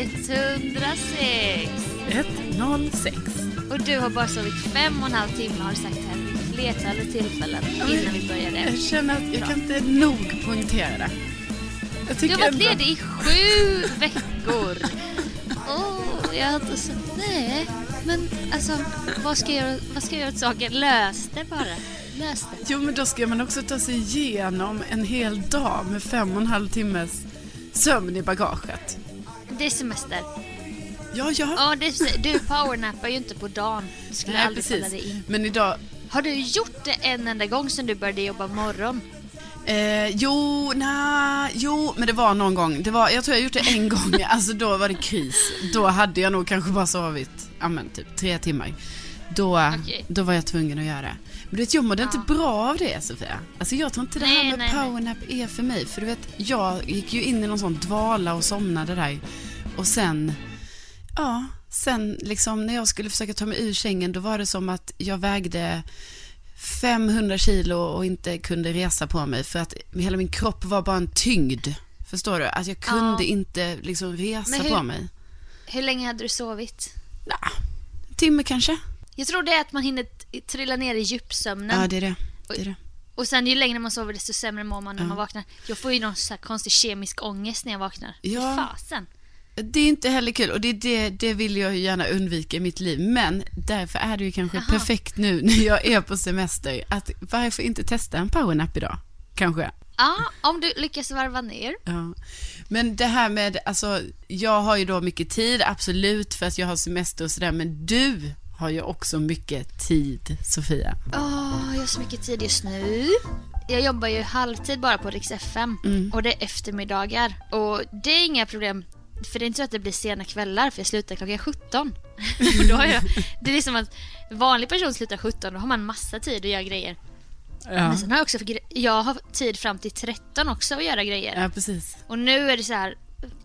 106. 106. Och du har bara sovit fem och en halv timme har du sagt här vid flertalet tillfällen innan vi började. Jag känner att jag kan inte nog poängtera det. Du har varit ändå- ledig i sju veckor. Åh, jag har inte så... Nej, men alltså vad ska jag, vad ska jag göra åt saken? Lös det bara. Lös det. Jo, men då ska man också ta sig igenom en hel dag med fem och en halv timmes sömn i bagaget. Det är semester. Ja, ja. Ja, det du powernappar ju inte på dagen. Det skulle Nej, aldrig falla precis. dig in. Men idag... Har du gjort det en enda gång sedan du började jobba morgon? Eh, jo, nej, jo, men det var någon gång. Det var, jag tror jag gjort det en gång. Alltså då var det kris. Då hade jag nog kanske bara sovit, ja men typ tre timmar. Då, Okej. då var jag tvungen att göra det. Men du vet, jag mådde inte bra av det Sofia. Alltså jag tror inte det här Nej, med nej, nej. powernap är för mig. För du vet, jag gick ju in i någon sån dvala och somnade där. Och sen, ja, sen liksom när jag skulle försöka ta mig ur sängen, då var det som att jag vägde 500 kilo och inte kunde resa på mig för att hela min kropp var bara en tyngd. Förstår du? Att jag kunde Ja. inte liksom resa hur- på mig. Hur länge hade du sovit? Nah, en timme kanske? Jag tror det är att man hinner trilla ner i djupsömnen. Ja, det är det. det, är det. Och sen ju längre man sover desto sämre mår man när Ja. man vaknar. Jag får ju någon så här konstig kemisk ångest när jag vaknar. Ja. Fasen. Det är inte heller kul och det, det, det vill jag ju gärna undvika i mitt liv. Men därför är det ju kanske Jaha. perfekt nu när jag är på semester att varför inte testa en powernap idag? Kanske. Ja, om du lyckas varva ner. Ja. Men det här med, alltså, jag har ju då mycket tid, absolut, för att jag har semester och sådär, men du har ju också mycket tid, Sofia. Åh, jag har så mycket tid just nu. Jag jobbar ju halvtid bara på Rix FM Mm. och det är eftermiddagar. Och det är inga problem, för det är inte så att det blir sena kvällar för jag slutar klockan 17. Och då har jag, det är liksom att vanlig person slutar 17, då har man massa tid att göra grejer. Ja, Men sen har jag också, jag har tid fram till 13 också att göra grejer. ja precis. Och nu är det så här,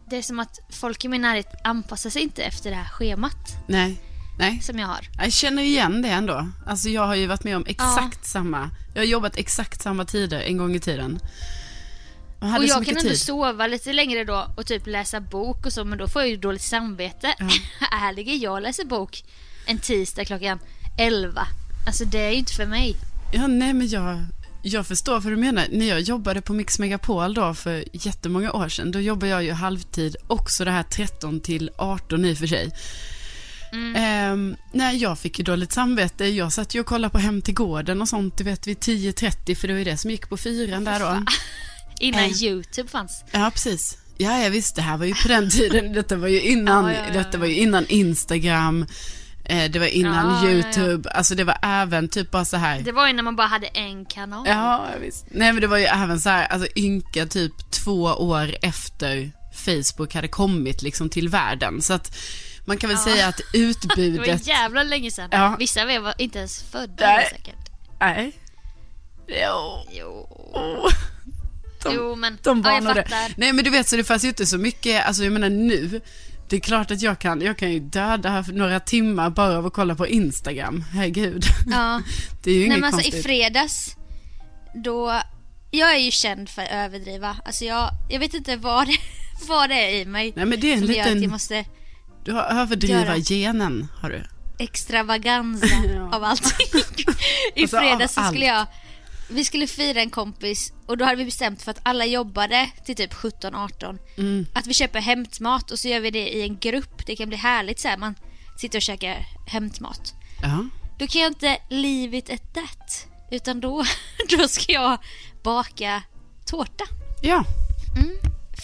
det är som att folk i min närhet anpassar sig inte efter det här schemat Nej, nej. som jag har. Jag känner igen det ändå. Alltså jag har ju varit med om exakt samma, jag har jobbat exakt samma tider en gång i tiden. Och jag kan ändå tid. sova lite längre då och typ läsa bok och så men då får jag ju dåligt samvete. här ligger jag och läser bok en tisdag klockan 11. Alltså det är ju inte för mig. Ja, nej men jag, jag förstår vad du menar. När jag jobbade på Mix Megapol då för jättemånga år sedan, då jobbade jag ju halvtid, också det här 13 till 18 i och för sig. Ehm, nej, jag fick ju dåligt samvete. Jag satt ju och kollade på Hem till gården och sånt, du vet vid 10.30, för det var ju det som gick på fyran där då. Innan Eh. Youtube fanns. Ja, precis. Ja, jag visst, det här var ju på den tiden, detta var ju innan, Ja, ja, ja, detta ja. var ju innan Instagram. Eh, det var innan Ja, ja, ja. YouTube, alltså det var även typ bara så här. Det var ju när man bara hade en kanal. Ja, visst. Nej men det var ju även så här, alltså ynka typ två år efter Facebook hade kommit liksom till världen. Så att man kan väl säga att Det var utbudet... jävla länge sedan. Ja. Vissa var inte ens födda Nej. säkert. Nej. Jo. Jo. De- jo men, De ja, jag fattar. Nej men du vet så det fanns ju inte så mycket, alltså jag menar nu, det är klart att jag kan, jag kan ju döda några timmar bara av att kolla på Instagram, herregud. Ja. Det är ju Nej inget men alltså konstigt. i fredags, då, jag är ju känd för att överdriva. Alltså jag, jag vet inte vad det, vad det är i mig Nej men det är en att jag liten, måste du har överdriva göra- genen, har du. extravaganza Ja. av allting. I Alltså, fredags så allt. skulle jag, vi skulle fira en kompis och då hade vi bestämt för att alla jobbade till typ 17-18 Mm. att vi köper hämtmat och så gör vi det i en grupp. Det kan bli härligt så här. man sitter och käkar hämtmat. Ja. Då kan jag inte leave it at that. Utan då, då ska jag baka tårta. Ja.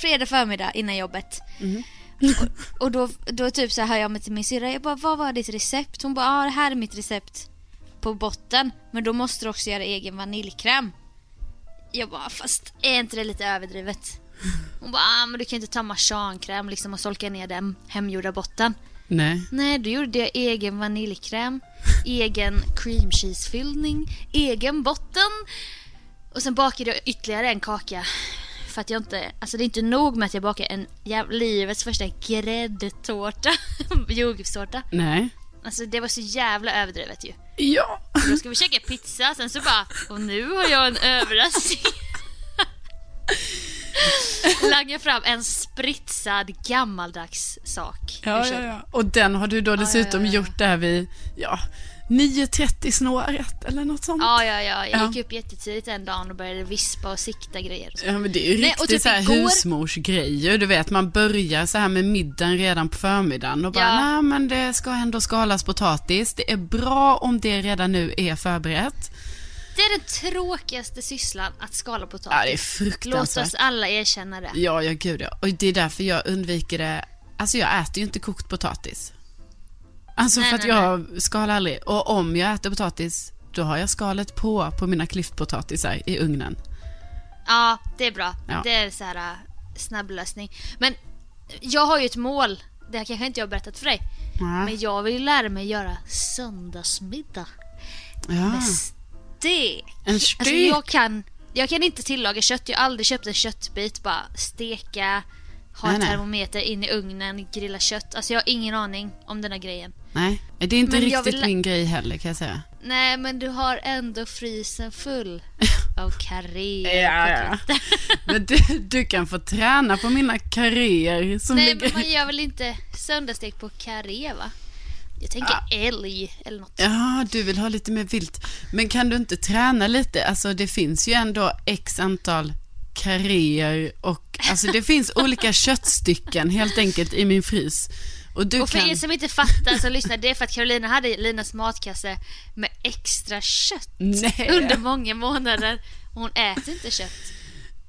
Fredag förmiddag innan jobbet. Mm. Och, och då, då typ så hör jag mig till min syrra. Jag bara, vad var ditt recept? Hon bara, ja det här är mitt recept på botten. Men då måste du också göra egen vaniljkräm. Jag bara, fast är inte det lite överdrivet? Hon bara, ah, men du kan inte ta marsankräm liksom och solka ner den hemgjorda botten. Nej. Nej, då gjorde jag egen vaniljkräm, egen cream cheese-fyllning, egen botten. Och sen bakade jag ytterligare en kaka. För att jag inte, alltså det är inte nog med att jag bakar en jävla, livets första gräddtårta, jordgubbstårta. Nej. Alltså det var så jävla överdrivet ju. Ja. Då ska vi käka pizza, sen så bara, och nu har jag en överraskning. Langar fram en spritsad gammaldags sak. Ja, ja, ja. Och den har du då dessutom ja, ja. gjort där vid, ja, 9.30 snåret eller något sånt. Ja, ja, ja. Jag Ja. gick upp jättetidigt en dag och började vispa och sikta grejer. Och så. Ja men det är ju Nej, riktigt typ så här igår- husmorsgrejer. Du vet man börjar så här med middagen redan på förmiddagen och bara Ja. nej men det ska ändå skalas potatis. Det är bra om det redan nu är förberett. Det är den tråkigaste sysslan, att skala potatis. Ja det är Låt fruktansvärt. oss alla erkänna det. Ja, ja gud ja. Och det är därför jag undviker det. Alltså jag äter ju inte kokt potatis. Alltså Nej, för att nej, jag skalar aldrig. Och om jag äter potatis, då har jag skalet på, på mina klyftpotatisar i ugnen. Ja, det är bra. Ja. Det är så här äh, snabblösning. Men jag har ju ett mål. Det här kanske inte jag har berättat för dig. Ja. Men jag vill lära mig göra söndagsmiddag ja. med stek. En stek. Alltså jag kan, jag kan inte tillaga kött. Jag har aldrig köpt en köttbit. Bara steka, ha Nej, en nej. termometer in i ugnen, grilla kött. Alltså jag har ingen aning om den här grejen. Nej, det är inte Men riktigt vill- min grej heller kan jag säga. Nej, men du har ändå frysen full av karré Ja, ja. Men du, du kan få träna på mina karriär som Nej, ligger... men man gör väl inte söndagsstek på karré, va? Jag tänker älg eller något. Ja, du vill ha lite mer vilt. Men kan du inte träna lite? Alltså det finns ju ändå x antal karriär och alltså det finns olika köttstycken helt enkelt i min frys. Och du Och för kan... er som inte fattar så lyssna, det är för att Carolina hade Linas matkasse med extra kött Nej. under många månader. Hon äter inte kött.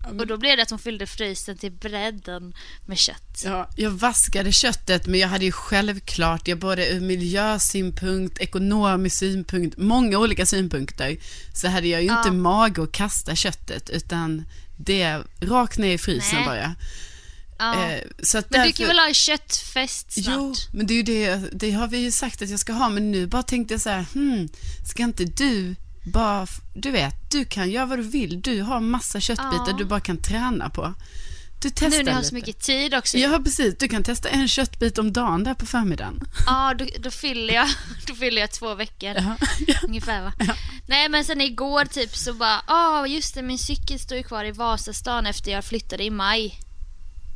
Och då blev det att hon fyllde frysen till bredden med kött. Ja, jag vaskade köttet men jag hade ju självklart, jag både ur miljösynpunkt, ekonomisk synpunkt, många olika synpunkter, så hade jag ju inte Ja. mage att kasta köttet utan det rakt ner i frysen Nej. bara. Ja. Eh, så att men du kan väl ha en köttfest snart? Jo, men det är ju det, det har vi ju sagt att jag ska ha, men nu bara tänkte jag så här, hmm, ska inte du bara, du vet, du kan göra vad du vill, du har massa köttbitar Ja. du bara kan träna på. Du testar nu när jag har lite. så mycket tid också. Ja, precis. Du kan testa en köttbit om dagen där på förmiddagen. Ja, då, då, fyller jag, då fyller jag två veckor. Ja, ja. Ungefär va? Nej men sen igår typ så bara, ja just det min cykel står ju kvar i Vasastan efter jag flyttade i maj.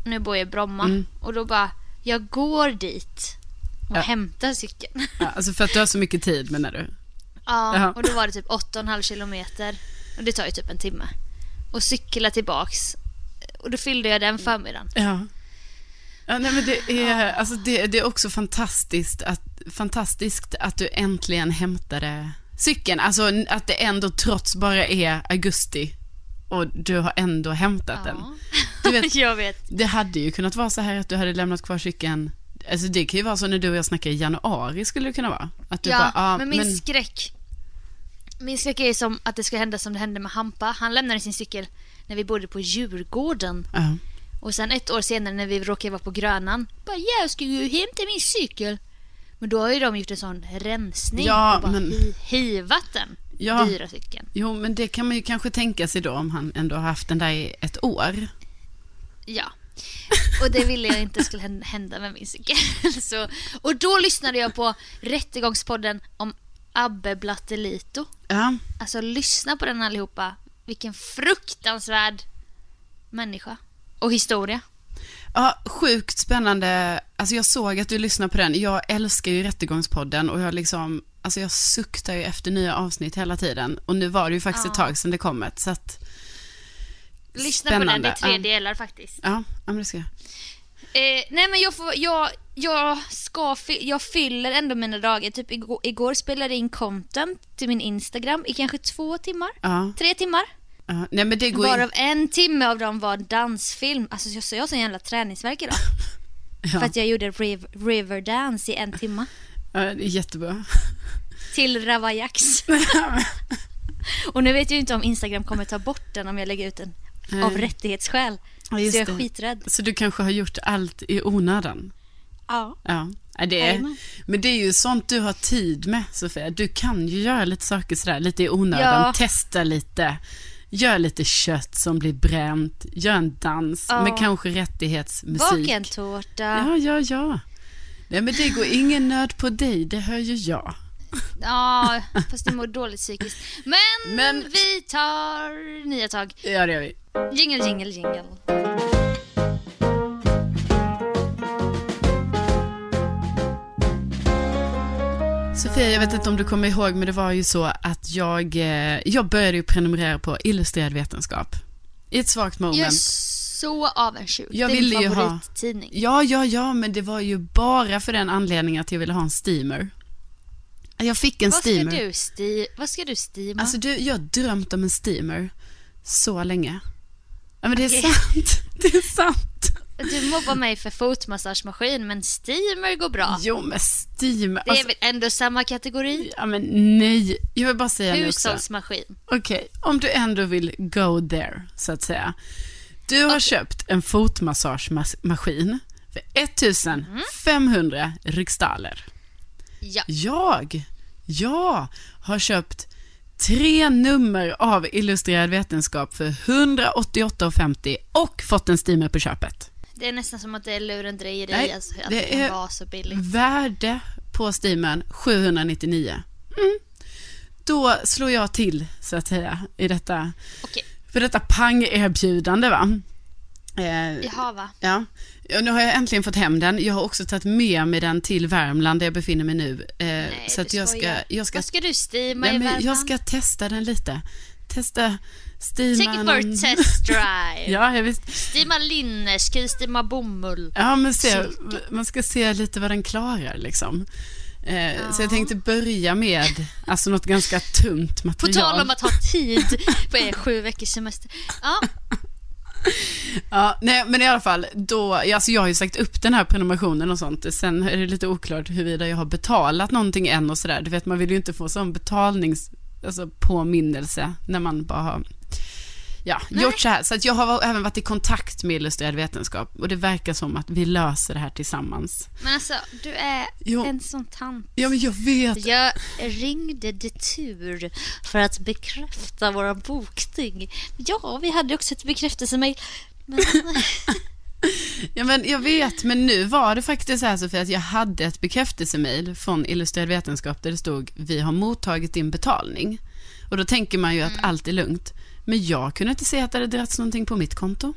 Nu bor jag i Bromma. Mm. Och då bara, jag går dit och Ja. hämtar cykeln. Ja, alltså för att du har så mycket tid menar du? Ja, Jaha. och då var det typ 8,5 kilometer. Och det tar ju typ en timme. Och cykla tillbaks. Och då fyllde jag den förmiddagen. Ja. Ja, nej, men det är, alltså det, det är också fantastiskt att, fantastiskt att du äntligen hämtade cykeln. Alltså att det ändå trots bara är augusti och du har ändå hämtat den. Du vet, jag vet. det hade ju kunnat vara så här att du hade lämnat kvar cykeln alltså det kan ju vara så när du och jag snackar i januari skulle det kunna vara. Att du Ja, bara, ah, men min skräck Min skräck är som att det ska hända som det hände med Hampa. Han lämnade sin cykel när vi bodde på Djurgården. ja. Och sen ett år senare när vi råkade vara på Grönan. Bara, ja, jag ska ju hämta min cykel. Men då har ju de gjort en sån rensning Ja, och bara men- hi- hivat den Ja. dyra cykeln. Jo, men det kan man ju kanske tänka sig då om han ändå har haft den där i ett år. Ja. Och det ville jag inte skulle hän- hända med min cykel. Så, och då lyssnade jag på Rättegångspodden om Abbe Blattelito. Ja, Alltså lyssna på den allihopa. Vilken fruktansvärd människa. Och historia. Ja, sjukt spännande. Alltså jag såg att du lyssnar på den. Jag älskar ju Rättegångspodden och jag liksom, alltså jag suktar ju efter nya avsnitt hela tiden. Och nu var det ju faktiskt ett tag sedan det kom ett, så att, Lyssna på den, Spännande. tre Ja. delar faktiskt. ja, ja men det ska jag. Eh, nej men jag, får, jag, jag ska, jag fyller ändå mina dagar. Typ igår, igår spelade jag in content till min Instagram i kanske två timmar. Ja, Tre timmar. ja. Nej men det går Varav ju... en timme av dem var dansfilm. Alltså jag, så jag har sån jävla träningsvärk idag. För Ja, att jag gjorde riv, Riverdance i en timme. ja, det är jättebra. Till Ravajax. Och nu vet jag ju inte om Instagram kommer ta bort den om jag lägger ut den. Av rättighetsskäl. Ja, så jag är det. skiträdd. Så du kanske har gjort allt i onödan? Ja. Ja, det är, Jajamän. men det är ju sånt du har tid med Sofia. Du kan ju göra lite saker sådär, lite i onödan. Ja. Testa lite. Gör lite kött som blir bränt. Gör en dans Ja. med kanske rättighetsmusik. Bak en tårta. Ja, ja, ja. Nej, men det går ingen nöd på dig, det hör ju jag. Ja, fast det mår dåligt psykiskt. Men, Men- vi tar nya tag. Ja, det gör vi. Jingle, jingle, jingle. Sofia, jag vet inte om du kommer ihåg, men det var ju så att jag, eh, jag började ju prenumerera på Illustrerad vetenskap. I ett svagt moment. Jag är så avundsjuk. Jag det är ville min ju ha- favorittidning. Ja, ja, ja, men det var ju bara för den anledningen att jag ville ha en steamer. Jag fick en Vad ska, steamer. du sti- vad ska du stima? Alltså du, jag har drömt om en steamer så länge. Ja, men det är Okej. sant. Det är sant. Du mobbar mig för fotmassagemaskin, men steamer går bra. Jo, men steamer. Det är Alltså, väl ändå samma kategori? ja, men nej. Jag vill bara säga. Hushållsmaskin. Okej, om du ändå vill go there, så att säga. Du har köpt en fotmassagemaskin för 1500 riksdaler. Ja. Jag, jag har köpt tre nummer av Illustrerad vetenskap för 188,50 och fått en steamer på köpet. Det är nästan som att det är lurendrejeri Nej, alltså, att det kan är- vara så billigt. Värde på steamern 799. Mm. Då slår jag till, så att säga, i detta, Okej, för detta pang-erbjudande. Va? Eh, jaha va? Ja. ja, nu har jag äntligen fått hem den. Jag har också tagit med mig den till Värmland där jag befinner mig nu. Eh, Nej, så att jag ska, jag ska, Vad ska du stima nej, i Värmland? jag ska testa den lite. Testa Take it for a test drive. Ja, jag visst. Stima linne, ska du stima bomull? Ja, men se, man ska se lite vad den klarar liksom. Eh, Så jag tänkte börja med alltså något ganska tunt På material. tal om att ha tid på er sju veckors semester. Ja, Ja, nej, men i alla fall, då, alltså jag har ju sagt upp den här prenumerationen och sånt. Sen är det lite oklart huruvida jag har betalat någonting än och sådär. Du vet, man vill ju inte få sån betalnings, alltså påminnelse när man bara har, ja, gjort så här. Så att jag har även varit i kontakt med Illustrerad vetenskap och det verkar som att vi löser det här tillsammans. men alltså du är Jo. en sån tant. Ja, men jag vet. Jag ringde de tur för att bekräfta våra bokning. Ja, vi hade också ett bekräftelsemail. Men Ja, men jag vet, men nu var det faktiskt så här Sofia, att jag hade ett bekräftelsemail från Illustrerad vetenskap där det stod vi har mottagit din betalning. Och då tänker man ju att allt är lugnt. Men jag kunde inte se att det hade dragits någonting på mitt konto.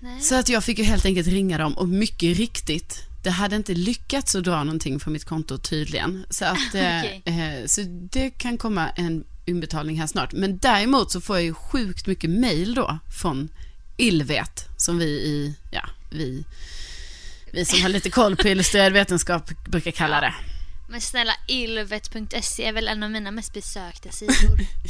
Nej. Så att jag fick ju helt enkelt ringa dem och mycket riktigt, det hade inte lyckats att dra någonting från mitt konto tydligen. Så, att, eh, Okej. eh, så det kan komma en inbetalning här snart. Men däremot så får jag ju sjukt mycket mail då från Illvet, som vi i, ja, vi, vi som har lite koll på illustrerad vetenskap brukar kalla det. Men snälla, ilvet.se är väl en av mina mest besökta sidor.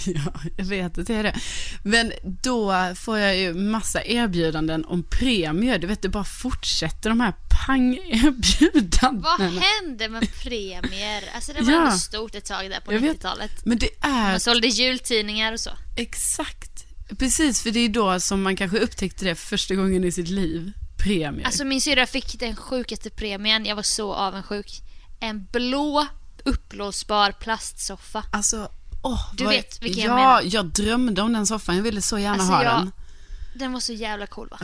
Ja, jag vet att det är det. Men då får jag ju massa erbjudanden om premier. Du vet, det bara fortsätter de här pang-erbjudandena. Vad hände med premier? Alltså det var Ja. ändå stort ett tag där på Jag vet. 90-talet. Men det är Man sålde jultidningar och så. exakt, precis, för det är då som man kanske upptäckte det för första gången i sitt liv. Premier. Alltså min syrra fick den sjukaste premien. Jag var så avundsjuk. En blå uppblåsbar plastsoffa. Alltså, åh, Du vet vilken jag ja, menar. jag drömde om den soffan. Jag ville så gärna Alltså, ha jag- den. Den var så jävla cool va?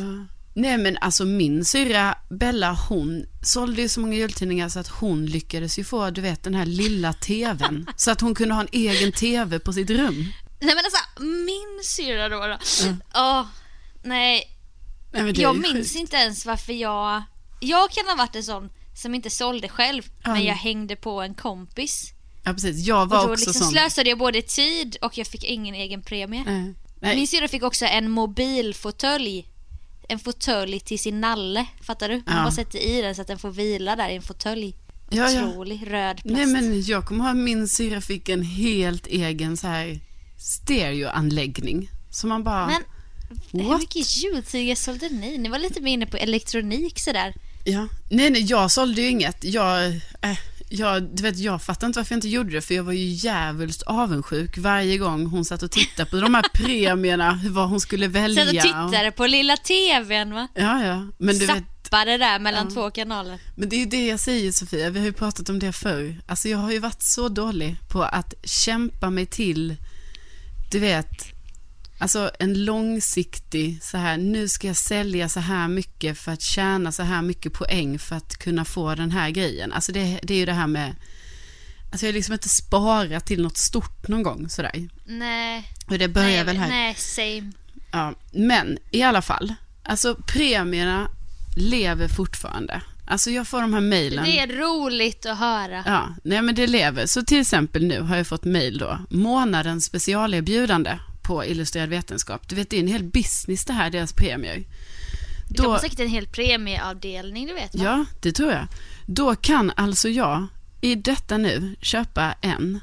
Nej men alltså min syrra Bella hon sålde ju så många jultidningar så att hon lyckades ju få du vet den här lilla tvn. så att hon kunde ha en egen tv på sitt rum. Nej men alltså min syrra då. då. Åh, nej. Nej, är Jag minns inte ens varför jag... Jag kan ha varit en sån som inte sålde själv, men jag hängde på en kompis. Ja precis, jag Och var då också liksom sån. slösade jag både tid och jag fick ingen egen premie. Nej. Nej. Min syrra fick också en mobilfåtölj. En fåtölj till sin nalle, fattar du? Man Ja. bara sätter i den så att den får vila där i en fåtölj. Ja, ja. Otrolig röd plast. Nej men jag kommer ihåg att min syrra fick en helt egen så här stereoanläggning. Så man bara, Men hur What? mycket jultidningar sålde ni? Ni var lite mer inne på elektronik sådär. Ja. Nej nej, jag sålde ju inget. Jag, äh, jag, du vet, jag fattar inte varför jag inte gjorde det, för jag var ju djävulskt avundsjuk varje gång hon satt och tittade på de här premierna, vad hon skulle välja. Satt och tittade på lilla tvn va? Ja, ja. Men du vet, Zappade där mellan två kanaler. men det är ju det jag säger Sofia, vi har ju pratat om det förr. Alltså jag har ju varit så dålig på att kämpa mig till, du vet, alltså en långsiktig så här, nu ska jag sälja så här mycket för att tjäna så här mycket poäng för att kunna få den här grejen. Alltså det, det är ju det här med, alltså jag har liksom inte sparat till något stort någon gång sådär. Nej. Och det börjar nej, väl här. Nej, same. Ja, men i alla fall, alltså premierna lever fortfarande. Alltså jag får de här mejlen. Det är roligt att höra. Ja, nej men det lever. Så till exempel nu har jag fått mejl då. Månadens specialerbjudande på Illustrerad vetenskap. Du vet, det är en hel business det här, deras premier. De har Då, säkert en hel premieavdelning, du vet va? ja, det tror jag. Då kan alltså jag i detta nu köpa en,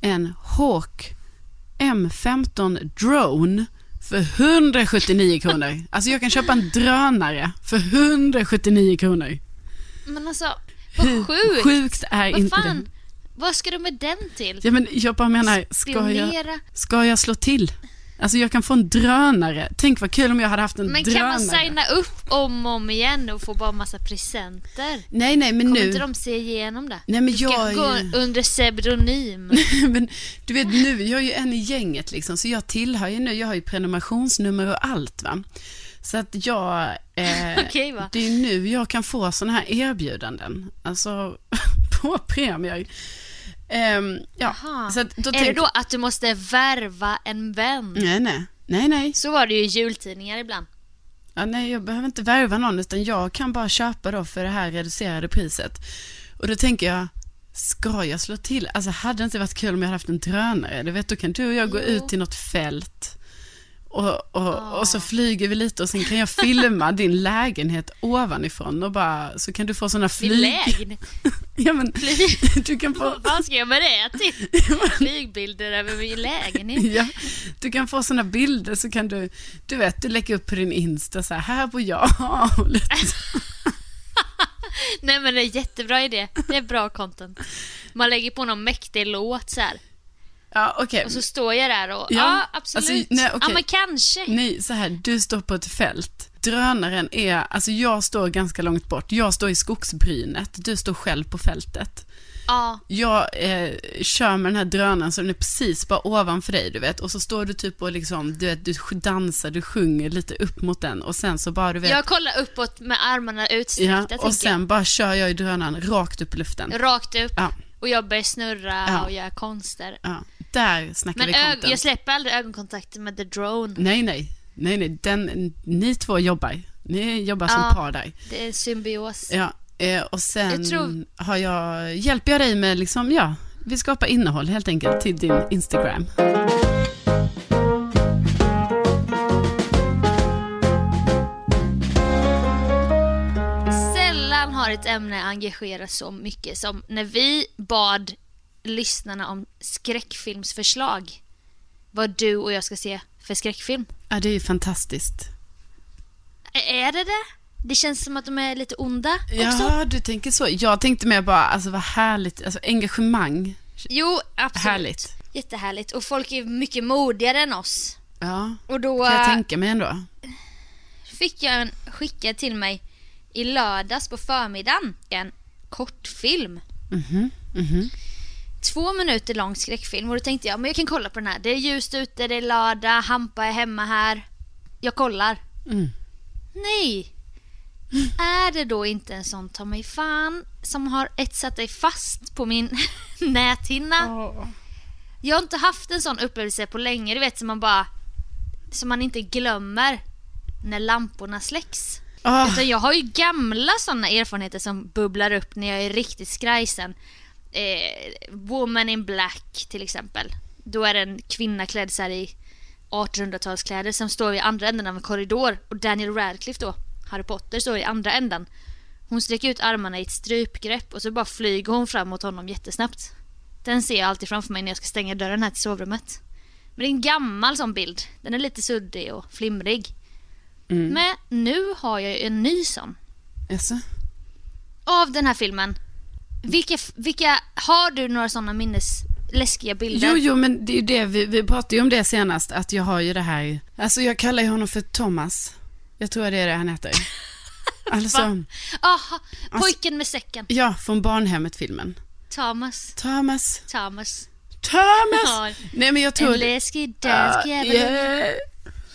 en Hawk M15 Drone för 179 kronor. Alltså jag kan köpa en drönare för 179 kronor. Men alltså, vad Hur sjukt. sjukt är Vad inte fan, det? Vad ska du med den till? Ja, men jag bara menar, ska jag, ska jag slå till? Alltså jag kan få en drönare. Tänk vad kul om jag hade haft en Men drönare. kan man signa upp om och om igen och få bara massa presenter? Nej, nej, men Kommer nu... inte de se igenom det? Nej, men du ska jag gå under pseudonym. men du vet nu, jag är ju en i gänget liksom, så jag tillhör ju nu, jag har ju prenumerationsnummer och allt va. Så att jag, eh, Okej, va? det är ju nu jag kan få sådana här erbjudanden. Alltså, på premier. Ehm, ja, Aha. så då är det tänk- då att du måste värva en vän? Nej, nej, nej, nej. Så var det ju i jultidningar ibland. Ja, nej, jag behöver inte värva någon, utan jag kan bara köpa då för det här reducerade priset. Och då tänker jag, ska jag slå till? Alltså hade det inte varit kul om jag hade haft en drönare? Du vet, då kan du och jag gå Jo. ut till något fält och, och, och så flyger vi lite och sen kan jag filma din lägenhet ovanifrån och bara, så kan du få sådana Min flyg... lägenhet. Ja, men du kan få... Vad fan ska jag med det till? Flygbilder över min lägenhet. Ja, du kan få sådana bilder så kan du, du vet, du lägger upp på din Insta så här, här bor jag. och lite så. Nej men det är jättebra idé. Det är bra content. Man lägger på någon mäktig låt så här. Ja, okej. Och så står jag där och, Ja, ja, absolut. alltså, nej, okej. Ja men kanske. Nej, så här, du står på ett fält. Drönaren är, alltså jag står ganska långt bort. Jag står i skogsbrynet, du står själv på fältet. Ja. Jag eh, kör med den här drönaren så den är precis bara ovanför dig, du vet. Och så står du typ och liksom, du vet, du dansar, du sjunger lite upp mot den. Och sen så bara, du vet. Jag kollar uppåt med armarna utsträckta ja, och sen bara kör jag i drönaren rakt upp i luften. jag. Rakt upp. Ja. Och jag börjar snurra Ja. och göra konster. Ja, där snackar Men vi content. jag släpper aldrig ögonkontakten med the drone. Nej, nej. Nej, nej. Den, ni två jobbar. Ni jobbar som Ja. par där. Det är symbios. Ja, eh, och sen Jag tror- har jag, hjälper jag dig med liksom, ja, vi skapar innehåll helt enkelt till din Instagram. Sällan har ett ämne engagerar så mycket som när vi bad lyssnarna om skräckfilmsförslag. Vad du och jag ska se för skräckfilm. Ja, det är ju fantastiskt. Är det det? Det känns som att de är lite onda också. Ja, du tänker så. Jag tänkte mer bara, alltså vad härligt, alltså engagemang. Jo, absolut. Härligt. Jättehärligt. Och folk är mycket modigare än oss. Ja, Och då kan jag äh, tänka mig ändå. fick jag en skickad till mig i lördags på förmiddagen. En kortfilm. Mhm, mhm. Två minuter lång skräckfilm och då tänkte jag men jag kan kolla på den här. Det är ljust ute, det är lördag, Hampa är hemma här. Jag kollar. Mm. Nej! Är det då inte en sån ta mig fan som har etsat dig fast på min näthinna? Jag har inte haft en sån upplevelse på länge, du vet som man bara som man inte glömmer när lamporna släcks. Ah, Utan jag har ju gamla sådana erfarenheter som bubblar upp när jag är riktigt skrajsen. Eh, Woman in Black till exempel. Då är det en kvinna klädd så i 1800-talskläder som står i andra änden av en korridor och Daniel Radcliffe då, Harry Potter, står i andra änden. Hon sträcker ut armarna i ett strypgrepp och så bara flyger hon fram mot honom jättesnabbt. Den ser jag alltid framför mig när jag ska stänga dörren här till sovrummet. Men det är en gammal sån bild. Den är lite suddig och flimrig. mm. Men nu har jag ju en ny sån. Jaså? Av den här filmen. Vilka, vilka har du några såna minnes läskiga bilder? Jo, jo, men det är ju det, vi, vi pratade ju om det senast, att jag har ju det här, alltså jag kallar ju honom för Thomas. Jag tror det är det han heter. Alltså? Aha, pojken med säcken. ja, från Barnhemmet-filmen. Thomas. Thomas. Thomas. Thomas! Nej, men jag tror... En läskig dansk jävel. yeah.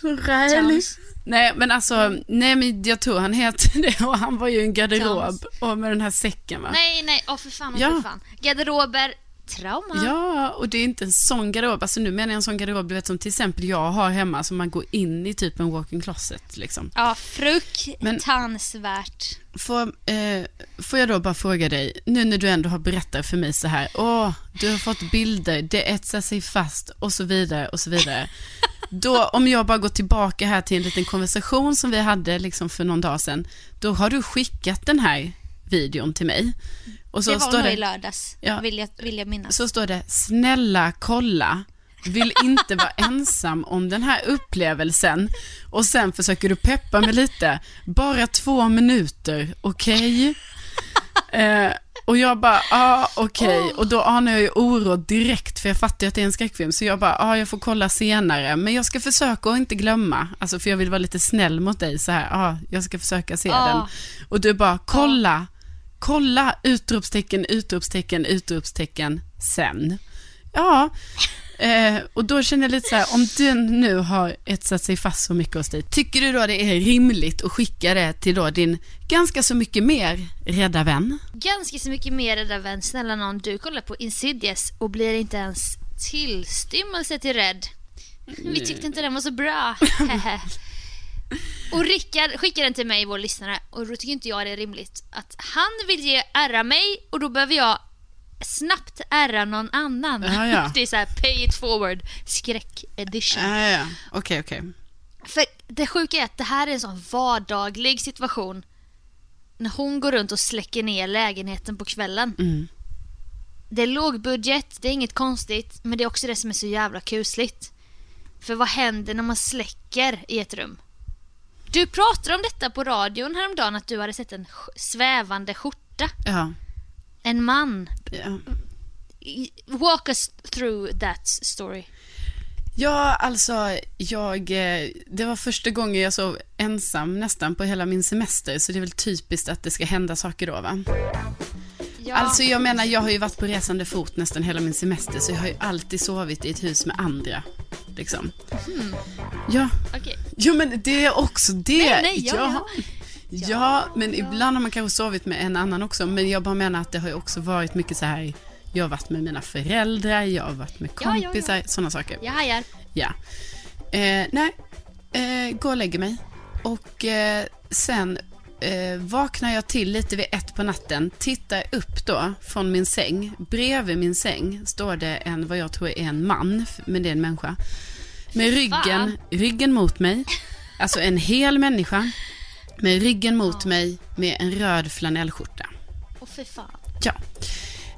Så. Nej, men alltså, nej, men jag tror han heter det och han var ju en garderob och med den här säcken va? Nej, nej, åh för fan, åh Ja. för fan. Garderober, trauma. Ja, och det är inte en sån garderob, alltså nu menar jag en sån garderob du vet som till exempel jag har hemma som man går in i typ en walk-in closet liksom. Ja, fruktansvärt. Får, eh, får jag då bara fråga dig, nu när du ändå har berättat för mig så här, åh, du har fått bilder, det etsar sig fast och så vidare och så vidare. Då, om jag bara går tillbaka här till en liten konversation som vi hade liksom för någon dag sedan, då har du skickat den här videon till mig. Och så det var står nog det, i lördags, Ja. vill, jag, vill jag minnas. så står det, snälla kolla, vill inte vara ensam om den här upplevelsen. Och sen försöker du peppa mig lite, bara två minuter, okej? Eh, och jag bara, ja ah, okej. Och då anar jag ju oro direkt, för jag fattar ju att det är en skräckfilm. Så jag bara, ja ah, jag får kolla senare. Men jag ska försöka att inte glömma. Alltså för jag vill vara lite snäll mot dig så här, ja ah, jag ska försöka se Ja. den. Och du bara, kolla, kolla, utropstecken, utropstecken, utropstecken, sen. Ja, eh, och då känner jag lite så här, om den nu har etsat sig fast så mycket hos dig, tycker du då det är rimligt att skicka det till då din ganska så mycket mer rädda vän? Ganska så mycket mer rädda vän. Snälla någon, du kollar på Insidious och blir inte ens tillstymmelse till rädd. Vi tyckte inte den var så bra. och Rickard skickade den till mig, vår lyssnare, och då tycker inte jag det är rimligt att han vill ge ära mig och då behöver jag snabbt ära någon annan. Ja, ja. Det är så här pay it forward skräck edition. Ja, ja. Okej, okej. För det sjuka är att det här är en sån vardaglig situation. När hon går runt och släcker ner lägenheten på kvällen. Mm. Det är låg budget, det är inget konstigt, men det är också det som är så jävla kusligt. För vad händer när man släcker i ett rum? Du pratade om detta på radion häromdagen, att du hade sett en svävande skjorta. Ja, En man. ja. Walk us through that story. Ja, alltså, jag, eh, det var första gången jag sov ensam nästan på hela min semester, så det är väl typiskt att det ska hända saker då, va? Ja, Alltså, jag menar, jag har ju varit på resande fot nästan hela min semester, så jag har ju alltid sovit i ett hus med andra, liksom. Ja, okej. jo men det är också det. Nej, nej, ja, ja. Ja, men ibland har man kanske sovit med en annan också, men jag bara menar att det har ju också varit mycket så här, jag har varit med mina föräldrar, jag har varit med Ja, ja, ja. kompisar, sådana saker. Jag hajar. Ja. Eh, nej, eh, gå och lägger mig. Och eh, sen eh, vaknar jag till lite vid ett på natten, tittar upp då från min säng. Bredvid min säng står det en, vad jag tror är en man, men det är en människa. Med ryggen, ryggen mot mig. Alltså en hel människa. Med ryggen mot mig med en röd flanellskjorta. Åh fy fan. Ja.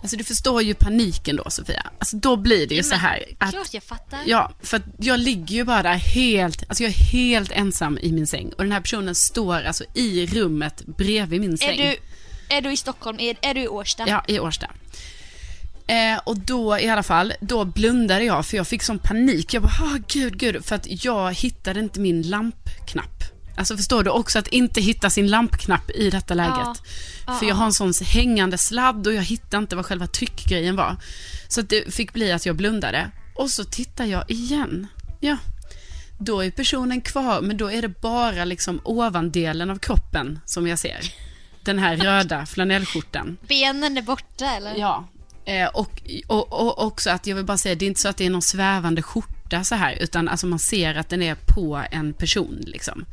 Alltså du förstår ju paniken då Sofia. Alltså då blir det ju Ja, så här att Klart jag fattar. Ja, för att jag ligger ju bara helt, alltså jag är helt ensam i min säng. Och den här personen står alltså i rummet bredvid min är, säng. du, är du i Stockholm? Är, är du i Årsta? Ja, i Årsta. Eh, och då i alla fall, då blundade jag för jag fick sån panik. Jag bara, ah, gud, gud, för att jag hittade inte min lampknapp. Alltså förstår du också att inte hitta sin lampknapp i detta läget. För jag har en sån hängande sladd och jag hittade inte vad själva tryckgrejen var. Så det fick bli att jag blundade. Och så tittar jag igen. Ja, då är personen kvar, men då är det bara liksom ovandelen av kroppen som jag ser. Den här röda flanellskjortan. Benen är borta eller? Ja. Eh, och, och, och också att jag vill bara säga, det är inte så att det är någon svävande skjorta så här, utan alltså man ser att den är på en person liksom.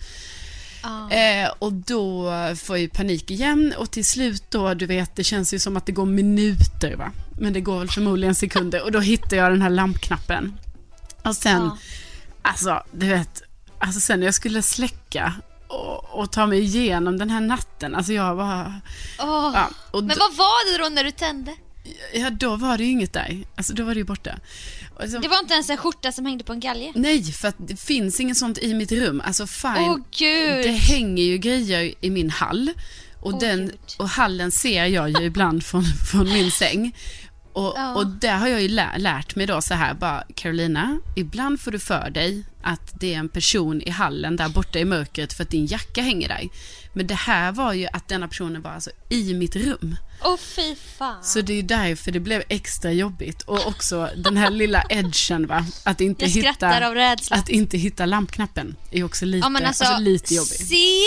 Ja. Eh, och då får jag ju panik igen och till slut då, du vet, det känns ju som att det går minuter va. Men det går väl förmodligen sekunder och då hittar jag den här lampknappen. Och sen, Ja. alltså du vet, alltså sen när jag skulle släcka och, och ta mig igenom den här natten, alltså jag var... Åh. Ja, Men vad var det då när du tände? Ja, då var det ju inget där. Alltså, då var det ju borta. Och så, Det var inte ens en skjorta som hängde på en galge? Nej, för att det finns inget sånt i mitt rum. Alltså fine, Åh gud! det hänger ju grejer i min hall. Och, Åh, den, Gud. och hallen ser jag ju ibland från, från min säng. Och, Ja. och där har jag ju lä- lärt mig då så här, bara Carolina, ibland får du för dig att det är en person i hallen där borta i mörkret för att din jacka hänger där. Men det här var ju att denna personen var alltså i mitt rum. Åh fy fan. Så det är därför det blev extra jobbigt. Och också den här lilla edgen va, att inte, Jag hitta, av rädsla. att inte hitta lampknappen är också lite, ja alltså, alltså, lite jobbigt. se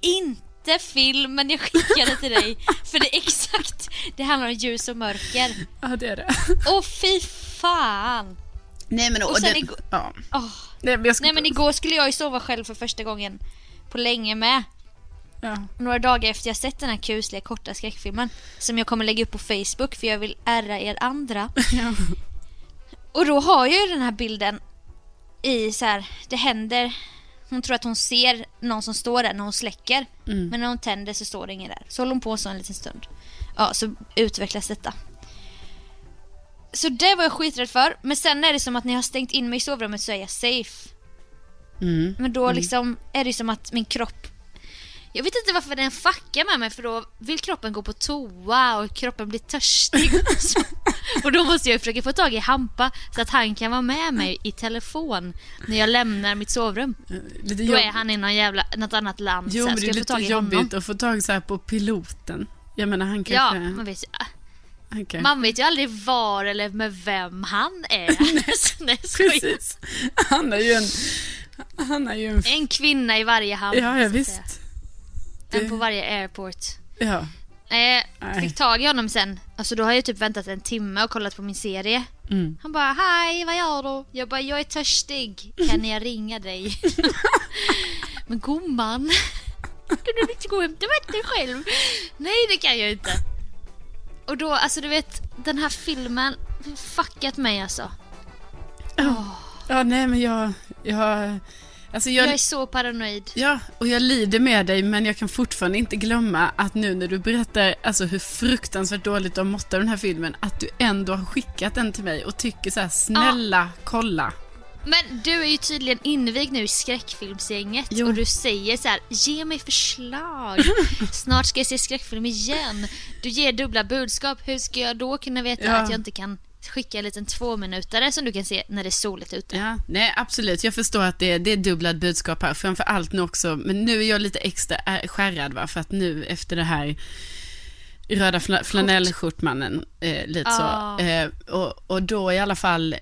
inte filmen jag skickade till dig. För det är exakt, det handlar om ljus och mörker. Ja det är det. Åh fy fan. Nej men, Och sen den- igår- ja. Åh. Nej, men jag ska, Nej men igår skulle jag ju sova själv för första gången på länge med. ja. Några dagar efter jag sett den här kusliga korta skräckfilmen. Som jag kommer lägga upp på Facebook för jag vill ärra er andra. Ja. Och då har jag ju den här bilden i så här, det händer. Hon tror att hon ser någon som står där när hon släcker. Mm. Men när hon tänder så står det ingen där. Så håller hon på så en liten stund. Ja, så utvecklas detta. Så det var jag skiträdd för. Men sen är det som att när jag har stängt in mig i sovrummet så är jag safe. Mm. Men då liksom är det som att min kropp jag vet inte varför den fuckar med mig för då vill kroppen gå på toa och kroppen blir törstig. och då måste jag försöka få tag i Hampa så att han kan vara med mig i telefon när jag lämnar mitt sovrum. Lite Då är han i någon jävla, något annat land. Jo så här, men det är lite i honom? jobbigt att få tag så här på piloten. Jag menar han Ja, kanske... man vet, ju, han kan... man vet ju aldrig var eller med vem han är. Nej. Precis. Han är ju en... Han är ju en... En kvinna i varje hamn. Ja, ja visst. Det- En på varje airport. Ja. Nej, Nej. fick tag i honom sen. Alltså då har jag typ väntat en timme och kollat på min serie. Mm. Han bara, hej vad gör du? Jag bara, jag är törstig. Kan jag ringa dig? Men gumman, kan du inte gå och hämta vatten själv? Nej det kan jag inte. Och då, alltså du vet, den här filmen fuckat mig alltså. Ja, nej men jag... jag alltså jag, Jag är så paranoid. Ja, och jag lider med dig men jag kan fortfarande inte glömma att nu när du berättar alltså, hur fruktansvärt dåligt du har mått av den här filmen, att du ändå har skickat den till mig och tycker så här: snälla kolla. Men du är ju tydligen invigd nu i skräckfilmsgänget Jo. och du säger så här: ge mig förslag. Snart ska jag se skräckfilm igen. Du ger dubbla budskap. Hur ska jag då kunna veta Ja. att jag inte kan skicka en liten tvåminutare som du kan se när det är soligt ute? Ja, nej absolut, jag förstår att det är, det är dubblad budskap här, framför allt nu också, men nu är jag lite extra skärrad va, för att nu efter det här röda fla, flanellskjortmannen, eh, lite Ah. så, eh, och, och då i alla fall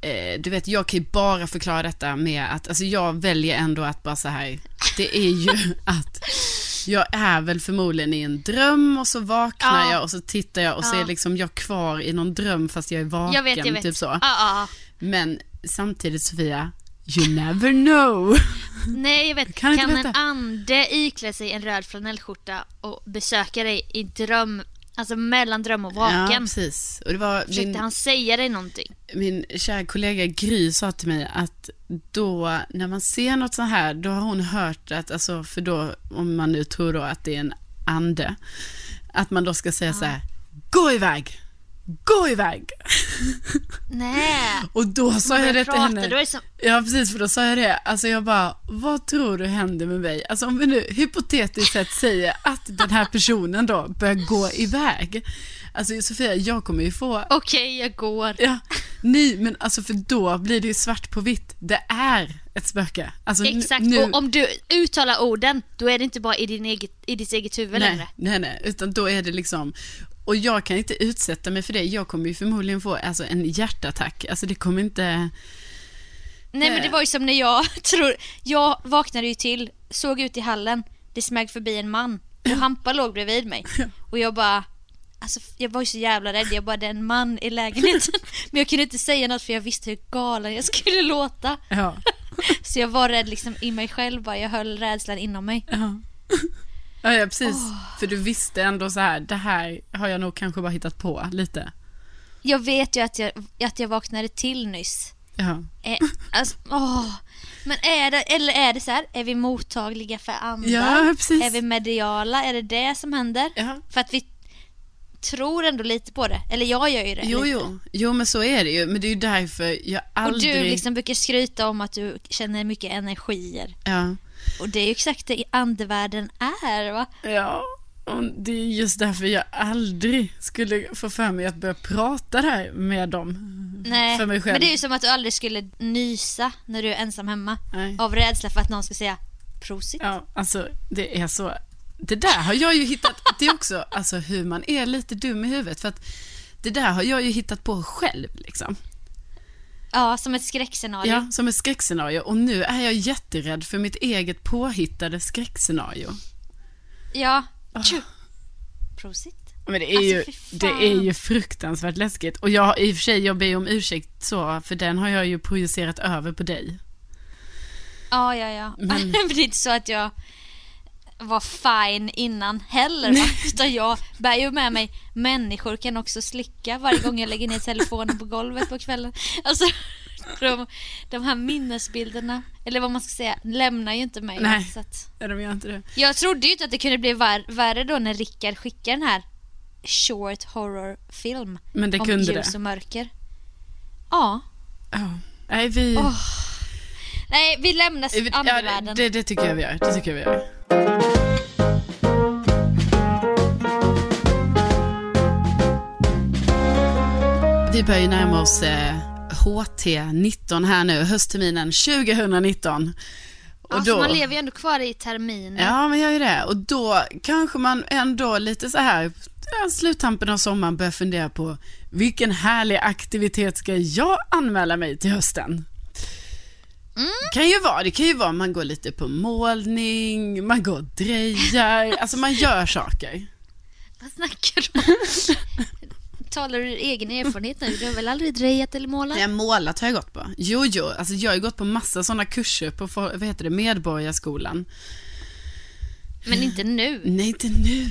Eh, du vet, jag kan ju bara förklara detta med att, alltså jag väljer ändå att bara så här, det är ju att jag är väl förmodligen i en dröm och så vaknar Ja. jag och så tittar jag och så Ja. är liksom jag kvar i någon dröm fast jag är vaken, jag vet, jag vet. typ så. Ja, ja. Men samtidigt Sofia, you never know. Nej, jag vet. Kan Kan, en ande iklä sig en röd flanellskjorta och besöka dig i dröm Alltså mellan dröm och Ja, vaken. precis. Och det var Försökte min, han säga dig någonting? min kära kollega Gry sa till mig att då, när man ser något så här, då har hon hört att, alltså, för då, om man nu tror då att det är en ande, att man då ska säga så här, gå iväg, gå iväg. Nej. Och då sa jag det till henne. det som- Ja, precis, för då sa jag det. Alltså jag bara, vad tror du händer med mig? Alltså om vi nu hypotetiskt sett säger att den här personen då börjar gå iväg. Alltså Sofia, jag kommer ju få Okej, jag går. Ja, nej, men alltså för då blir det ju svart på vitt. Det är ett spöke. Alltså, Exakt, nu, och om du uttalar orden, då är det inte bara i, din eget, i ditt eget huvud nej, längre. nej, nej, utan då är det liksom, och jag kan inte utsätta mig för det. Jag kommer ju förmodligen få alltså, en hjärtattack. Alltså det kommer inte, Nej men det var ju som när jag tror, jag vaknade ju till, såg ut i hallen, det smög förbi en man och Hampa låg bredvid mig. Och jag bara, alltså jag var ju så jävla rädd, jag bara det är en man i lägenheten. Men jag kunde inte säga något för jag visste hur galen jag skulle låta. ja. Så jag var rädd liksom i mig själv bara, jag höll rädslan inom mig. Ja. Ja, ja, precis. För du visste ändå så här, det här har jag nog kanske bara hittat på lite. Jag vet ju att jag, att jag vaknade till nyss. Ja. Eh, alltså, åh. Men är det, eller är det så här, är vi mottagliga för andar? Ja, precis. Är vi mediala? Är det det som händer? Ja. För att vi tror ändå lite på det. Eller jag gör ju det. Jo, lite. jo. Jo, men så är det ju. Men det är ju därför jag Och aldrig... du liksom brukar skryta om att du känner mycket energier. Ja. Och det är ju exakt det andevärlden är va? Ja, och det är just därför jag aldrig skulle få för mig att börja prata där med dem. Nej, För mig själv. men det är ju som att du aldrig skulle nysa när du är ensam hemma. Nej. Av rädsla för att någon ska säga prosit. Ja, alltså det är så. Det där har jag ju hittat, det är också alltså hur man är lite dum i huvudet. För att det där har jag ju hittat på själv liksom. Ja, som ett skräckscenario. Ja, som ett skräckscenario. Och nu är jag jätterädd för mitt eget påhittade skräckscenario. Ja. Tju. Prosit. Men det är, Alltså, ju, det är ju fruktansvärt läskigt. Och jag, i och för sig, jag ber om ursäkt så, för den har jag ju projicerat över på dig. Ja, ja, ja. Men... det är inte så att jag var fine innan heller va? Utan jag bär ju med mig människor kan också slicka varje gång jag lägger ner telefonen på golvet på kvällen. Alltså de, de här minnesbilderna, eller vad man ska säga, lämnar ju inte mig. Nej. Så att, de gör inte det. jag trodde ju inte att det kunde bli vär, värre då när Rickard skickade den här short horror film Men det om kunde ljus och mörker. Ja. Ja. Nej, vi... Åh, Nej, vi lämnar vi- ja, andevärlden. det, det tycker jag vi gör. Det tycker jag vi gör. Vi börjar ju närma oss eh, HT19 här nu, höstterminen 2019. Och Alltså man lever ju ändå kvar i terminen. Ja, men gör ju det. Och då kanske man ändå lite så här, sluttampen av sommaren börjar fundera på vilken härlig aktivitet ska jag anmäla mig till hösten? Mm. Kan ju vara, det kan ju vara man går lite på målning, man går och drejar, alltså man gör saker. Vad snackar du om? Talar du ur egen erfarenhet nu? Du har väl aldrig drejat eller målat? Nej, målat har jag gått på. Jo, jo, alltså jag har ju gått på massa sådana kurser på, vad heter det, Medborgarskolan. Men inte nu. Nej, inte nu.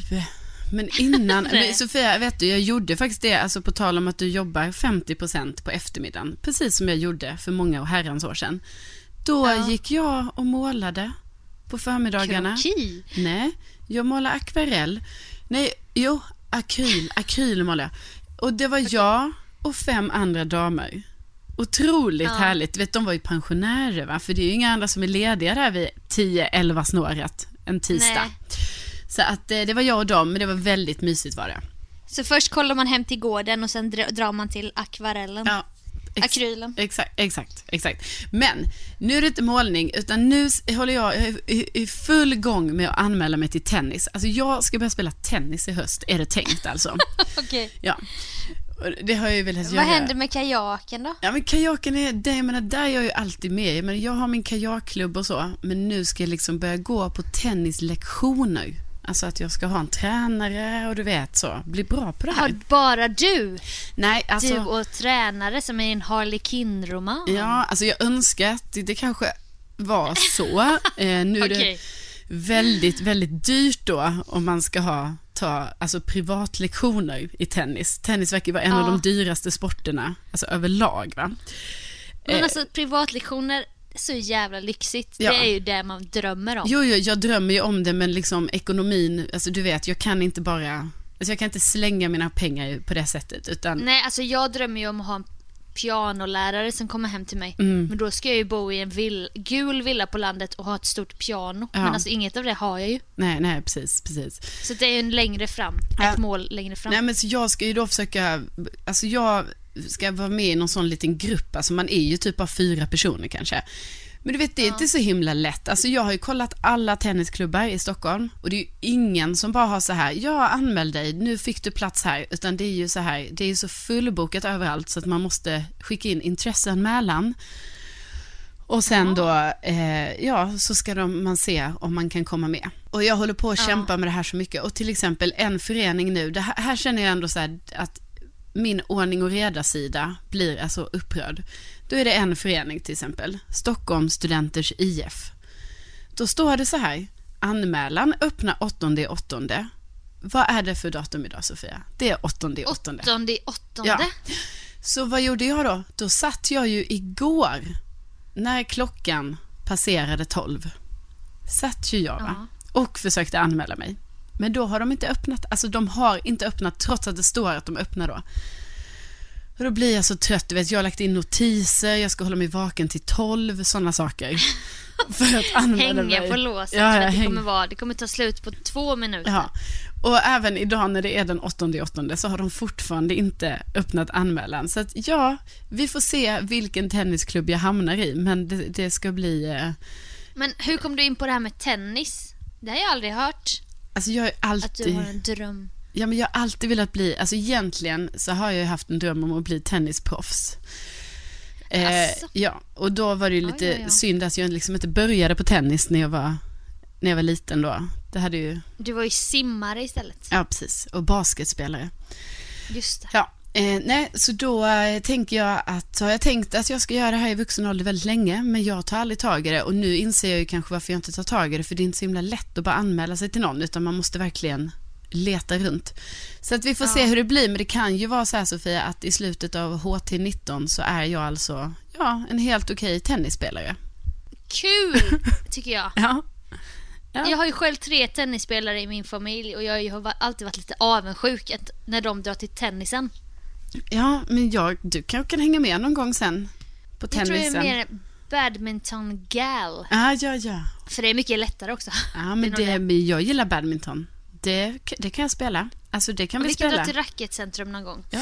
Men innan, Sofia, vet du, jag gjorde faktiskt det, alltså på tal om att du jobbar 50% på eftermiddagen, precis som jag gjorde för många och herrans år sedan. Då Ja. gick jag och målade på förmiddagarna. Kroki. Nej, jag målar akvarell. Nej, jo, akryl, akryl målar jag. Och det var jag och fem andra damer. Otroligt Ja. härligt. Vet, de var ju pensionärer, va? för det är ju inga andra som är lediga där vid 10-11 snåret en tisdag. Nej. Så att eh, det var jag och dem, men det var väldigt mysigt var det. Så först kollar man hem till gården och sen dra- drar man till akvarellen. Ja, ex- Akrylen. Exakt, exakt, exakt. Men nu är det inte målning, utan nu håller jag i, i full gång med att anmäla mig till tennis. Alltså jag ska börja spela tennis i höst, är det tänkt alltså. Okej. ja. Och Det har jag ju velat göra. Vad händer med kajaken då? Ja men kajaken är, det, jag menar, där är jag ju alltid med. Jag, menar, jag har min kajakklubb och så, men nu ska jag liksom börja gå på tennislektioner. Alltså att jag ska ha en tränare och du vet så, bli bra på det här. Har bara du, Nej, alltså. du och tränare som är en Harley Quinn-roman? Ja, alltså jag önskar att det, det kanske var så. Eh, nu är det väldigt, väldigt dyrt då om man ska ha ta alltså, privatlektioner i tennis. Tennis verkar vara en Ja. av de dyraste sporterna, alltså överlag. Va? Men Eh, alltså privatlektioner, så jävla lyxigt. Ja. Det är ju det man drömmer om. Jo, jo, jag drömmer ju om det, men liksom ekonomin, alltså du vet, jag kan inte bara, alltså jag kan inte slänga mina pengar på det sättet, utan Nej, alltså jag drömmer ju om att ha en pianolärare som kommer hem till mig. Mm. Men då ska jag ju bo i en vill, gul villa på landet och ha ett stort piano. Ja. Men alltså inget av det har jag ju. nej, nej, precis, precis. Så det är ju en längre fram, Ja. ett mål längre fram. Nej men så jag ska ju då försöka, alltså jag ska vara med i någon sån liten grupp, alltså man är ju typ bara fyra personer kanske. Men du vet, det är inte så himla lätt. Alltså jag har ju kollat alla tennisklubbar i Stockholm och det är ju ingen som bara har så här, ja anmäl dig, nu fick du plats här, utan det är ju så här, det är ju så fullbokat överallt så att man måste skicka in intresseanmälan. Och sen då, eh, ja, så ska de, man se om man kan komma med. Och jag håller på att kämpa med det här så mycket. Och till exempel en förening nu, det här, här känner jag ändå så här att min ordning och reda-sida blir alltså upprörd. Då är det en förening till exempel, Stockholm Studenters IF. Då står det så här, anmälan öppnar 8 åttonde. Vad är det för datum idag Sofia? Det är 8 åttonde. Åttonde i åttonde. Ja. Så vad gjorde jag då? Då satt jag ju igår, när klockan passerade 12, satt ju jag va? och försökte anmäla mig. Men då har de inte öppnat, alltså de har inte öppnat trots att det står att de öppnar då. Och då blir jag så trött, du vet, jag har lagt in notiser, jag ska hålla mig vaken till 12, sådana saker. För att anmäla Hänga mig. på låset. Ja, att det, häng- kommer vara, det kommer ta slut på två minuter. Ja, och även idag när det är den 8 åttonde så har de fortfarande inte öppnat anmälan. Så att ja, vi får se vilken tennisklubb jag hamnar i, men det, det ska bli... Eh, Men hur kom du in på det här med tennis? Det har jag aldrig hört. Alltså jag har Att du alltid... har en dröm. Ja, men jag har alltid velat bli, alltså egentligen så har jag ju haft en dröm om att bli tennisproffs. Eh, ja, och då var det ju lite oj, oj. synd att jag liksom inte började på tennis när jag var, när jag var liten då. Det hade ju, Du var ju simmare istället. ja precis, och basketspelare. Just det. Ja, eh, nej, så då eh, tänker jag att, så har jag tänkt att jag ska göra det här i vuxen ålder väldigt länge, men jag tar aldrig tag i det och nu inser jag ju kanske varför jag inte tar tag i det, för det är inte så himla lätt att bara anmäla sig till någon, utan man måste verkligen leta runt. Så att vi får se hur det blir, men det kan ju vara så här Sofia, att i slutet av HT19 så är jag alltså, ja, en helt okej tennisspelare. Kul, tycker jag. Ja. Ja. Jag har ju själv tre tennisspelare i min familj och jag har alltid varit lite avundsjuk när de drar till tennisen. Ja, men jag, du kanske kan hänga med någon gång sen på Jag tror jag tennisen. är mer badminton-gal. Ja, ja, ja. För det är mycket lättare också. Ja, men, Det jag gillar badminton. Det, det kan jag spela. Alltså det kan Och vi vi kan spela. dra till racketcentrum någon gång. Ja.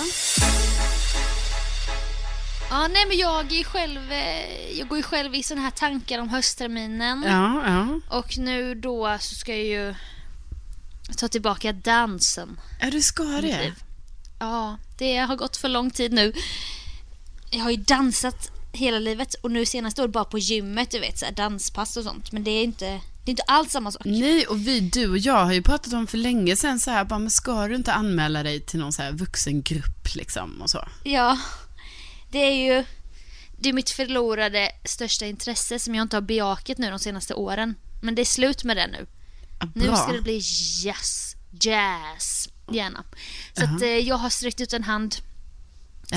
Ja, nej men jag är själv, eh, jag går ju själv i såna här tankar om höstterminen. Ja, ja. Och nu då så ska jag ju ta tillbaka dansen. Ja, du ska det. Ja, det har gått för lång tid nu. Jag har ju dansat hela livet och nu senast år bara på gymmet, du vet, så här danspass och sånt. Men det är inte, det är inte alls samma sak. Nej, och vi, du och jag har ju pratat om för länge sedan så här, bara, men ska du inte anmäla dig till någon så här vuxengrupp liksom och så? Ja, det är ju det är mitt förlorade största intresse som jag inte har bejakat nu de senaste åren. Men det är slut med det nu. Ja, Nu bra. ska det bli jazz. Jazz, gärna. Så att, eh, jag har sträckt ut en hand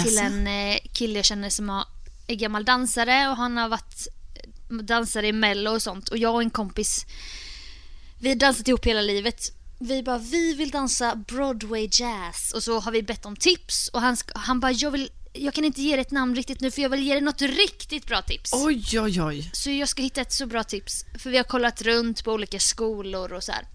till en eh, kille jag känner som har, är gammal dansare och han har varit eh, dansare i mello och sånt. Och jag och en kompis, vi har dansat ihop hela livet. Vi bara, vi vill dansa Broadway jazz. Och så har vi bett om tips och han, han bara, jag vill jag kan inte ge dig ett namn riktigt nu för jag vill ge dig något riktigt bra tips. Oj, oj, oj. Så jag ska hitta ett så bra tips. För vi har kollat runt på olika skolor och så här.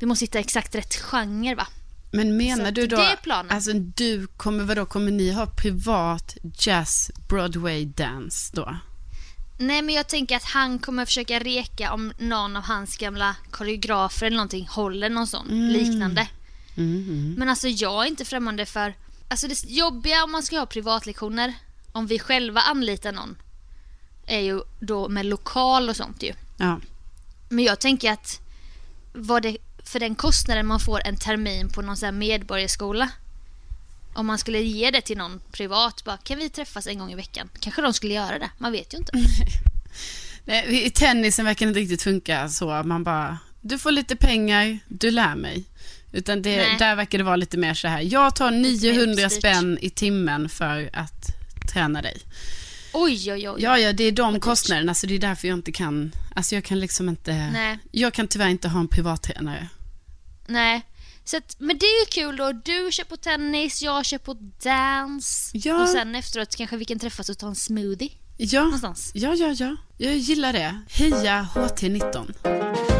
Vi måste hitta exakt rätt genre va? Men menar du då, alltså du kommer, vadå, kommer ni ha privat jazz Broadway dance då? Nej men jag tänker att han kommer försöka reka om någon av hans gamla koreografer eller någonting håller någon sån liknande. Mm, Men alltså jag är inte främmande för, alltså det jobbiga om man ska ha privatlektioner, om vi själva anlitar någon, är ju då med lokal och sånt ju. Ja. Men jag tänker att vad det, för den kostnaden man får en termin på någon sån här medborgarskola. Om man skulle ge det till någon privat, bara kan vi träffas en gång i veckan? Kanske de skulle göra det, man vet ju inte. Nej, I tennisen verkar det inte riktigt funka så. Man bara, du får lite pengar, du lär mig. Utan det, där verkar det vara lite mer så här, jag tar 900 uppstyrt. spänn i timmen för att träna dig. Oj, oj, oj. Ja, ja, det är de kostnaderna, så det är därför jag inte kan, alltså jag kan liksom inte, Nej. jag kan tyvärr inte ha en privattränare. Nej. Så att, men det är ju kul då. Du kör på tennis, jag kör på dans. Ja. Och sen efteråt kanske vi kan träffas och ta en smoothie. Ja, Någonstans. ja, ja, ja, jag gillar det. Heja HT19.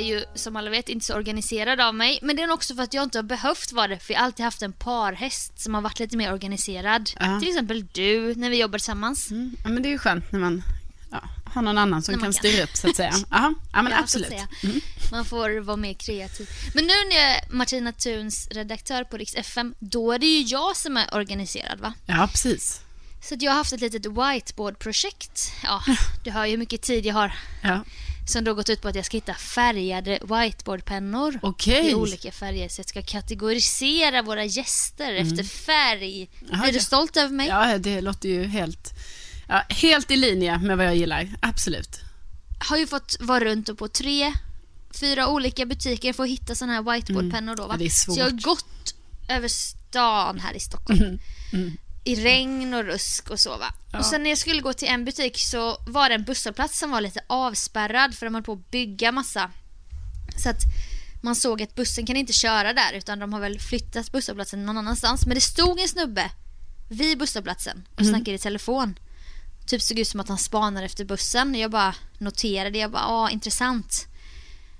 Ju som alla vet inte så organiserad av mig. Men det är också för att jag inte har behövt vara det. För jag har alltid haft en parhäst som har varit lite mer organiserad. Ja. Till exempel du när vi jobbar tillsammans. Mm, ja, men det är ju skönt när man ja, har någon annan som kan kan. styra upp så att säga. Aha, ja, men Ja, absolut. Mm. Man får vara mer kreativ. Men nu när jag är Martina Thuns redaktör på Rix FM, då är det ju jag som är organiserad va? Ja, precis. Så jag har haft ett litet whiteboard-projekt. Ja, du hör ju hur mycket tid jag har. Ja. Som då gått ut på att jag ska hitta färgade whiteboardpennor. Okej. I olika färger. Så jag ska kategorisera våra gäster efter färg. Jaha, är du stolt över mig? Ja, det låter ju helt, ja, helt i linje med vad jag gillar. Absolut. Har ju fått vara runt och på tre, fyra olika butiker för att hitta sådana här whiteboardpennor då va? Ja, det är Så jag har svårt. gått över stan här i Stockholm. I regn och rusk och så va. Ja. Och sen när jag skulle gå till en butik så var det en busshållplats som var lite avspärrad för de höll på att bygga massa. Så att man såg att bussen kan inte köra där utan de har väl flyttat busshållplatsen någon annanstans. Men det stod en snubbe vid busshållplatsen och snackade i telefon. Typ såg ut som att han spanade efter bussen. Jag bara noterade, jag bara, ja intressant.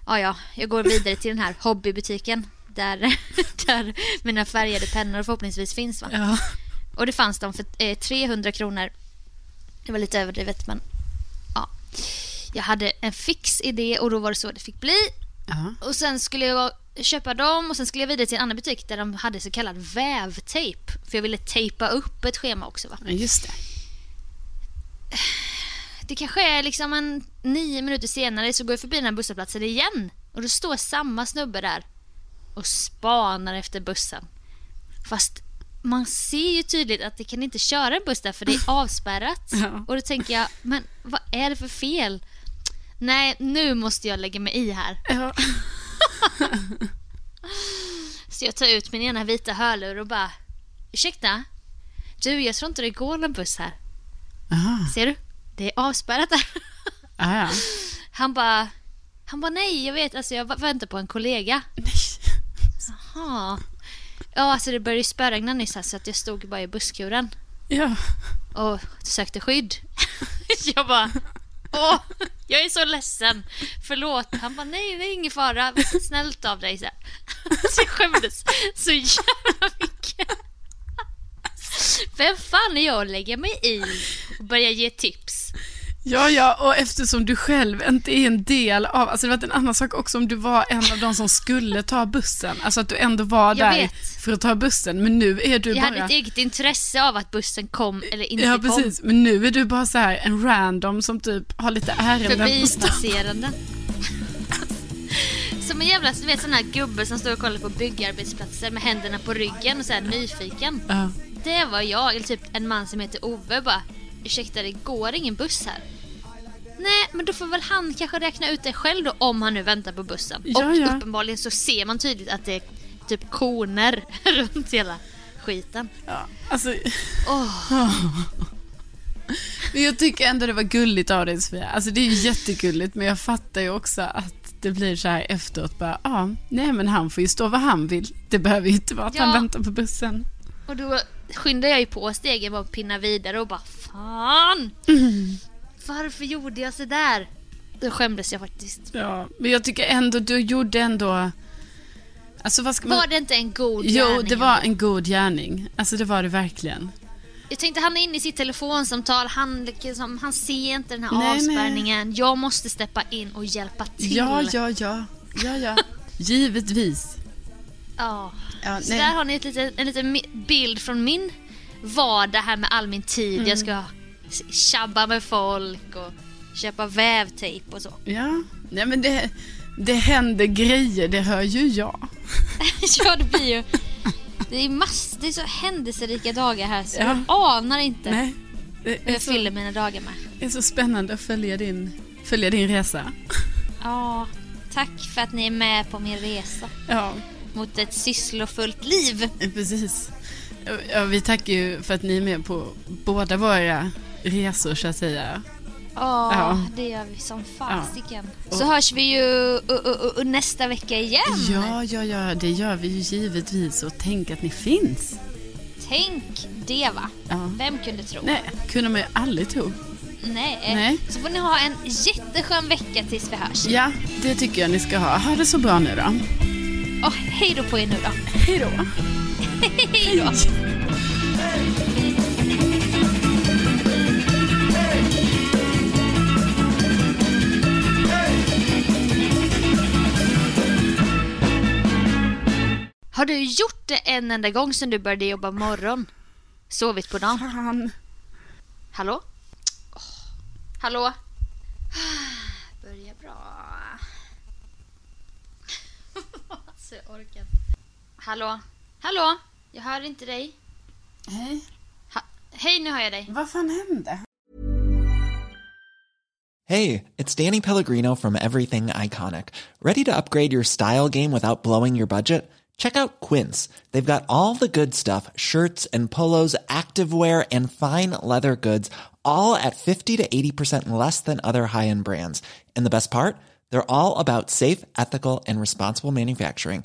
Ja, ja, jag går vidare till den här hobbybutiken där, där mina färgade pennor förhoppningsvis finns va. Ja. Och det fanns de för eh, 300 kronor. Det var lite överdrivet men ja. Jag hade en fix idé och då var det så det fick bli. Ja. Och sen skulle jag köpa dem och sen skulle jag vidare till en annan butik där de hade så kallad vävtejp. För jag ville tejpa upp ett schema också va. Ja, just det. Det kanske är liksom en nio minuter senare så går jag förbi den här busshållplatsen igen. Och då står samma snubbe där och spanar efter bussen. Fast man ser ju tydligt att det kan inte köra en buss där för det är avspärrat. Ja. Och då tänker jag, men vad är det för fel? Nej, nu måste jag lägga mig i här. Ja. Så jag tar ut min ena vita hörlur och bara, ursäkta? Du, jag tror inte det går någon buss här. Aha. Ser du? Det är avspärrat där. Ja. Han bara, han bara nej, jag vet, alltså jag väntar på en kollega. Nej. Jaha. Ja, alltså det började ju spöregna nyss här så att jag stod bara i busskuren Ja. och sökte skydd. jag bara, åh, jag är så ledsen. Förlåt. Han bara, nej, det är ingen fara. Snällt av dig. Så, här. så jag skämdes så jävla mycket. Vem fan är jag att lägga mig i och börja ge tips? Ja, ja, och eftersom du själv inte är en del av, alltså det var en annan sak också om du var en av de som skulle ta bussen, alltså att du ändå var Jag där vet. för att ta bussen, men nu är du Jag bara... hade ett eget intresse av att bussen kom eller inte Ja, kom. precis, men nu är du bara så här en random som typ har lite ärenden. Förbipasserande. Som en jävla du vet, sån här gubbe som står och kollar på byggarbetsplatser med händerna på ryggen och så här nyfiken. Ja. Det var jag, eller typ en man som heter Ove bara Ursäkta det går ingen buss här. Nej, men då får väl han kanske räkna ut det själv då om han nu väntar på bussen. Ja, och ja. uppenbarligen så ser man tydligt att det är typ koner runt hela skiten. Ja, alltså, Åh, men jag tycker ändå det var gulligt av dig Sofia. Alltså det är ju jättegulligt, men jag fattar ju också att det blir så här efteråt bara, ja, nej men han får ju stå vad han vill. Det behöver ju inte vara att han Ja. väntar på bussen. Och då skyndar jag ju på stegen och pinnar vidare och bara Fan! Varför gjorde jag så där? Då skämdes jag faktiskt. Ja, men jag tycker ändå, du gjorde ändå, alltså vad ska man... Var det inte en god Jo, gärning det var en god gärning. Alltså det var det verkligen. Jag tänkte han är inne i sitt telefonsamtal, han, liksom, han ser inte den här Nej, avspärrningen. Jag måste steppa in och hjälpa till. Ja, ja, ja. Ja, ja. Givetvis. Ja. Ja, Så där har ni ett litet, en liten bild från min vardag här med all min tid. Mm. Jag ska tjabba med folk och köpa vävtejp och så. Ja, nej men det, det händer grejer, det hör ju jag. ja, det blir ju... Det är, mass, det är så händelserika dagar här så Ja. jag anar inte Nej. Är jag så. fyller mina dagar med. Det är så spännande att följa din, följa din resa. Ja, tack för att ni är med på min resa Ja, mot ett sysslofullt liv. precis. Ja, vi tackar ju för att ni är med på båda våra resor så att säga. Ja, Ja. det gör vi som fasiken. Så hörs vi ju uh, nästa vecka igen. Ja, ja, ja, det gör vi ju givetvis och tänk att ni finns. Tänk det va? Ja. Vem kunde tro? Nej, kunde man ju aldrig tro. Nej. Nej. Så får ni ha en jätteskön vecka tills vi hörs. Ja, det tycker jag ni ska ha. Ha det så bra nu då. Och hej då på er nu då. Hej då. Hej då. Har du gjort det en enda gång sedan du började jobba morgon? Sovit på dagen? Fan. Hallå? Hallå? Hallå? Hallå? Jag hör inte dig. Hej. Ha- Hej, nu hör jag dig. Vad fan hände? Hey, it's Danny Pellegrino from Everything Iconic. Ready to upgrade your style game without blowing your budget? Check out Quince. They've got all the good stuff shirts and polos, activewear, and fine leather goods, all at 50 to 80% less than other high end brands. And the best part? They're all about safe, ethical, and responsible manufacturing.